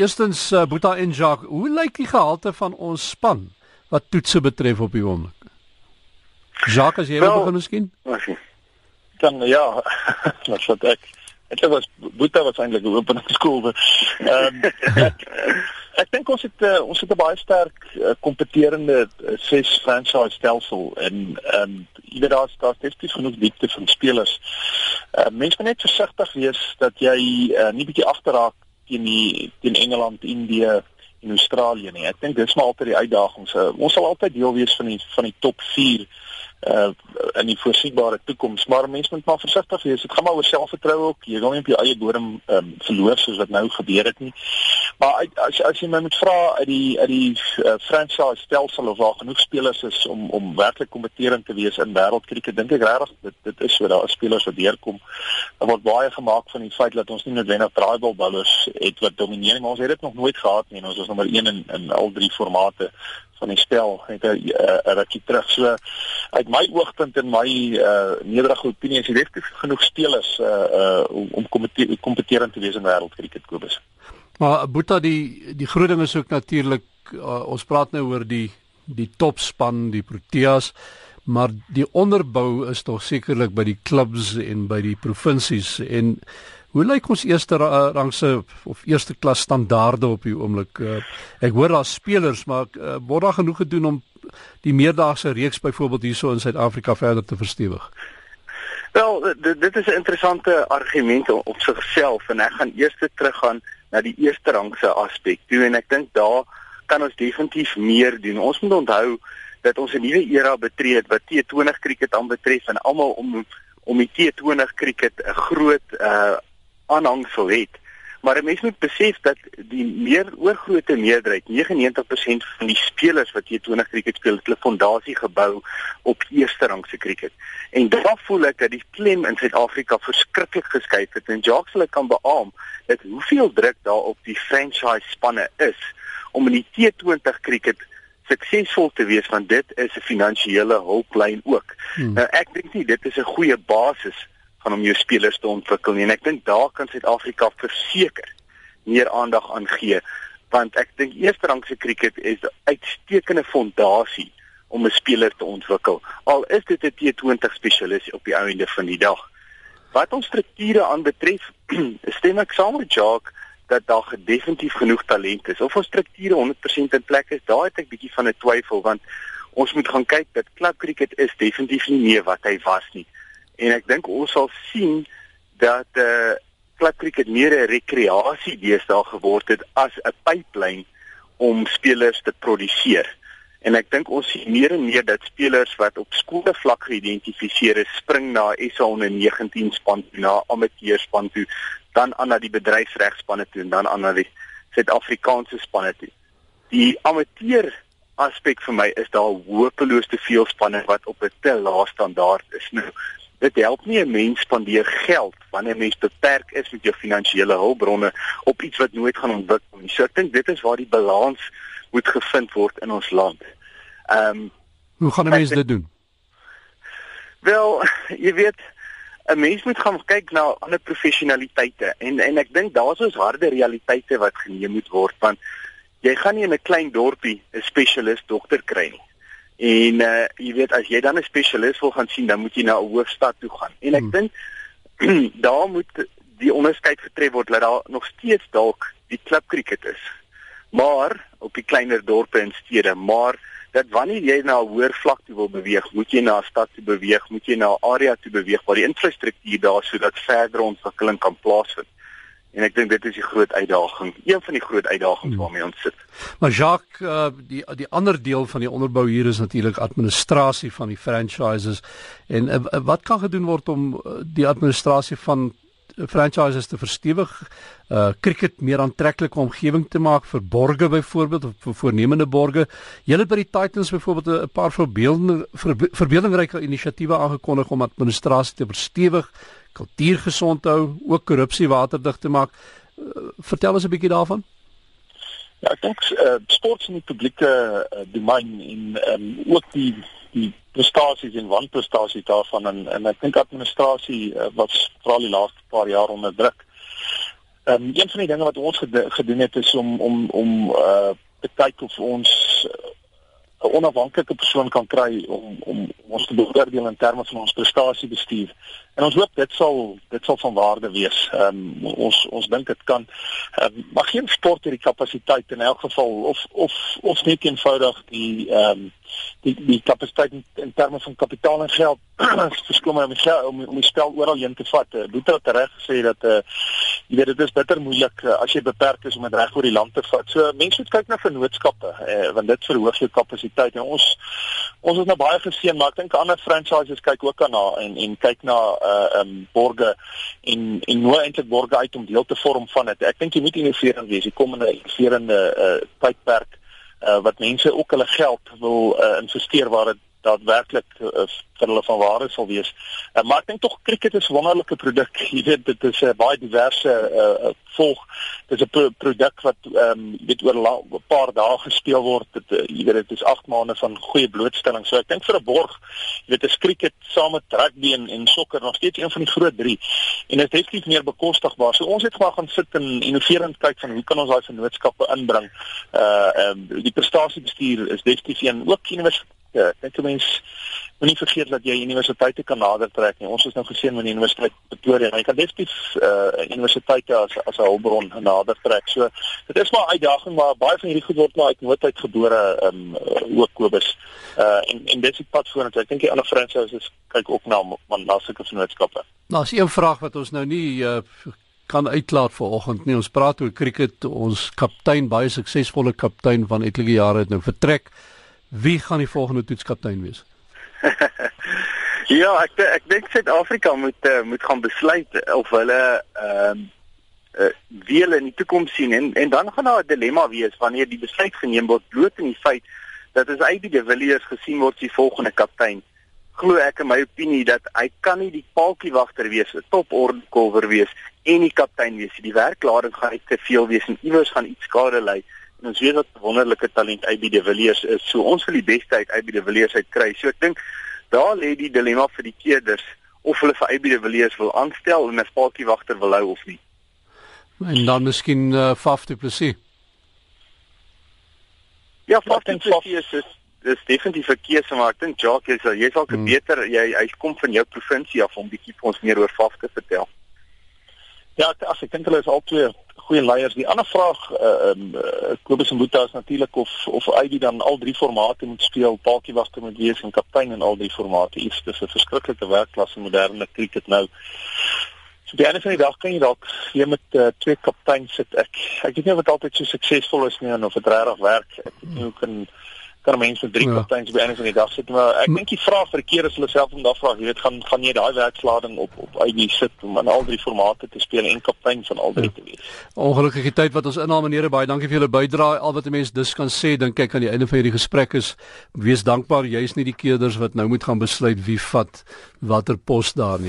Eerstens uh, Boeta en Jacques, hoe lyk die gehalte van ons span wat toetse betref op die oomblik? Jacques, as jy wil begin miskien? Dan ja, wat wat ek Dit was Boeta was eintlik 'n openingsskool. Ehm ek dink ons het uh, ons het 'n baie sterk uh, kompeterende uh, ses franchise stelsel en ehm um, jy weet daar's daar's definitief genoeg diepte van spelers. Uh, Mense moet net versigtig wees dat jy uh, nie bietjie agterraak teen die teen Engeland, Indië en Australië nie. Ek dink dis maar altyd die uitdagings. Uh, ons sal altyd deel wees van die van die top 4 uh in die voorsigbare toekoms. Maar mense moet maar versigtig wees. Dit gaan maar oor selfvertroue ook. Jy wil nie op jou eie bodem um, verloor soos wat nou gebeur het nie. Maar uit, as as jy my moet vra uit die uit die uh, franchise stelsel of daar genoeg spelers is om om werklik kompeterend te wees in wêreldkriket dink ek regtig dit dit is so daar is spelers wat deurkom. Daar word baie gemaak van die feit dat ons nie noodwendig draaibal bowlers het wat domineer maar ons het dit nog nooit gehad nie ons is nommer 1 in in al drie formate van die spel het 'n uh, rukkie terug. So uit my oogpunt en my uh, nederige opinie is dit regtig genoeg spelers uh, uh, om kompeterend te wees in wêreldkriket Kobus. Maar Boeta die die groot ding is ook natuurlik uh, ons praat nou oor die die topspan, die Proteas, maar die onderbou is tog sekerlik by die klubs en by die provinsies en Hoe lyk ons eerste rangse of eerste klas standaarde op die oomblik? Uh, ek hoor daar spelers, maar uh, word daar genoeg gedoen om die meerdaagse reeks byvoorbeeld hierso in Suid-Afrika verder te verstewig? Wel, dit, dit is 'n interessante argument op sigself en ek gaan eers teruggaan na die eerste rangse aspek toe en ek dink daar kan ons definitief meer doen. Ons moet onthou dat ons 'n nuwe era betree wat T20 krieket aanbetref en almal om om die T20 krieket 'n groot uh aanhangsel het. Maar 'n mens moet besef dat die meer oorgrootste meerderheid, 99% van die spelers wat hier 20 krieket speel, het hulle fondasie gebou op eerste rangse krieket. En daar voel ek dat die klem in Suid-Afrika verskriklik geskuif het en Jacques hulle kan beamoen dat hoeveel druk daar op die franchise spanne is om in die T20 krieket suksesvol te wees want dit is 'n finansiële hulplyn ook. Hmm. Nou ek dink nie dit is 'n goeie basis gaan om jou spelers te ontwikkel nie. en ek dink daar kan Suid-Afrika verseker meer aandag aan gee want ek dink eerste rangse krieket is 'n uitstekende fondasie om 'n speler te ontwikkel. Al is dit 'n T20 spesialis op die einde van die dag. Wat ons strukture aanbetref stem ek saam met Jacques dat daar definitief genoeg talent is. Of ons strukture 100% in plek is daar het ek bietjie van 'n twyfel want ons moet gaan kyk dat klub krieket is definitief nie meer wat hy was nie en ek dink ons sal sien dat eh uh, klatkriket meer 'n rekreasie deesdae geword het as 'n pyplyn om spelers te produseer. En ek dink ons sien meer en meer dat spelers wat op skole vlak geïdentifiseer is, spring na SA onder 19 span toe, na amateur span toe, dan aan na die bedryfsregspanne toe en dan aan na die Suid-Afrikaanse spanne toe. Die amateur aspek vir my is daar hopeloos te veel spanne wat op 'n te lae standaard is. Nou, dit help nie 'n mens spandeer geld wanneer mens beperk is met jou finansiële hulpbronne op iets wat nooit gaan ontwikkel nie. So ek dink dit is waar die balans moet gevind word in ons land. Ehm um, Hoe gaan 'n mens dit doen? Wel, jy weet 'n mens moet gaan kyk na ander professionaliteite en en ek dink daar's ons harde realiteite wat geneem moet word want jy gaan nie in 'n klein dorpie 'n spesialis dokter kry nie. En uh jy weet as jy dan 'n spesialis wil gaan sien, dan moet jy na 'n hoofstad toe gaan. En ek hmm. dink daar moet die onderskeid getref word dat daar nog steeds dalk die klub cricket is. Maar op die kleiner dorpe en stede, maar dat wanneer jy na 'n hoër vlak toe wil beweeg, moet jy na 'n stad toe beweeg, moet jy na 'n area toe beweeg waar die infrastruktuur daar sodat verdere ontwikkeling kan plaasvind. En ek dink dit is die groot uitdaging, een van die groot uitdagings hmm. waarmee ons sit. Maar Jacques, uh, die die ander deel van die onderbou hier is natuurlik administrasie van die franchises en uh, wat kan gedoen word om die administrasie van franchises te verstewig, uh cricket meer aantreklike omgewing te maak vir borgers byvoorbeeld of vir voornemende borgers. Julle by die Titans byvoorbeeld 'n paar voorbeeldende verbeeldingryke inisiatiewe aangekondig om administrasie te verstewig kultuur gesond hou, ook korrupsie waterdig te maak. Uh, vertel ons 'n bietjie daarvan. Ja, ek dink uh, sport in die publieke uh, domein en um, ook die die prestasies en wanprestasies daarvan en en ek dink administrasie uh, was veral die laaste paar jaar onder druk. Ehm um, een van die dinge wat ons gedoen het is om om om uh te kyk of ons 'n onafhanklike persoon kan kry om om ons te beoordeel in terme van ons prestasiebestuur. En ons hoop dit sal dit sal van waarde wees. Ehm um, ons ons dink dit kan um, maar geen sport het die kapasiteit in elk geval of of of net eenvoudig die ehm um, die die kapasiteit in, in terme van kapitaal en geld verskoon my om om, om die spel oral heen te vat. Boeta het reg gesê dat eh uh, weet dit is bitter moeilik uh, as jy beperk is om dit reg oor die land te vat. So mense moet kyk na vennootskappe uh, want dit verhoog jou kapasiteit en ons ons is nou baie geseën maar ek dink ander franchises kyk ook aan na en en kyk na um borge en en hoe eintlik borge uit om deel te vorm van dit. Ek dink jy moet innoverend wees. Jy kom in 'n innoverende uh tydperk uh wat mense ook hulle geld wil uh, investeer waar dit daadwerklik uh, vir hulle van waarde sal wees. Uh, maar ek dink tog cricket is 'n wonderlike produk. Jy weet dit is 'n uh, baie diverse uh, volg. Dit is 'n pro produk wat ehm um, weet oor 'n paar dae gespeel word. Dit uh, jy weet dit is 8 maande van goeie blootstelling. So ek dink vir 'n borg, jy weet is cricket saam met rugby en, en sokker nog steeds een van die groot 3. En dit is definitief meer bekostigbaar. So ons het gewoon gaan sit en innoverend kyk van hoe kan ons daai vennootskappe inbring. Uh ehm um, die prestasiebestuur is definitief een ook universiteit Ja, ek dink mense moenie vergeet dat jy universiteite kan nader trek nie. Ons is nou geseën met die Universiteit Pretoria. Jy kan definitief uh universiteite as as 'n hulpbron nader trek. So dit is maar 'n uitdaging, maar baie van hierdie goed word maar uit noodheid gebore um ook Kobus. Uh en en dit is pad vorentoe. Ek dink die ander franchises kyk ook na man na sulke vennootskappe. Nou, as 'n vraag wat ons nou nie uh kan uitlaat vanoggend nie. Ons praat oor cricket. Ons kaptein, baie suksesvolle kaptein van etlike jare het nou vertrek. Wie gaan die volgende toetskaptein wees? ja, ek ek dink Suid-Afrika moet uh, moet gaan besluit of hulle ehm um, uh, wie hulle in die toekoms sien en en dan gaan daar 'n dilemma wees wanneer die besluit geneem word bloot in die feit dat as hy die De Villiers gesien word die volgende kaptein. Glo ek in my opinie dat hy kan nie die paaltjiewagter wees, 'n toporde kolwer wees en die kaptein wees. Die werklading gaan uit te veel wees en iewers gaan iets skade lei en ons weet wat 'n wonderlike talent AB de Villiers is. So ons wil die beste uit AB de Villiers uit kry. So ek dink daar lê die dilemma vir die keerders of hulle vir AB de Villiers wil aanstel en 'n spaaltjie wagter wil hou of nie. En dan miskien uh, Faf du Plessis. Ja, Faf du Plessis is dis definitief 'n keuse maar ek dink Jacques is jy's dalk hmm. beter jy hy kom van jou provinsie af om bietjie vir ons meer oor Faf te vertel. Ja, as ek dink hulle is al twee goeie leiers. Die ander vraag uh, ehm uh, Kobus en Boeta is natuurlik of of Ivy dan al drie formate moet speel, Paaltjie wagter moet wees en kaptein in al drie formate. Iets dis 'n verskriklike werkklas in moderne cricket nou. So die einde van die dag kan jy dalk hier met uh, twee kapteins sit. Ek ek weet nie of dit altyd so suksesvol is nie en of dit regtig werk. Ek weet nie hoe kan kan mense drie ja. kapteins by einde van die dag sit maar ek dink die vraag vir die keer is hulle self om daardie vraag jy weet gaan gaan jy daai werkslading op op ID sit om aan al drie formate te speel en kaptein van al drie ja. te wees. Ongelukkige tyd wat ons inhaal meneere baie dankie vir julle bydrae al wat 'n mens dus kan sê dink ek aan die einde van hierdie gesprek is wees dankbaar jy's nie die keerders wat nou moet gaan besluit wie vat watter pos daar nie.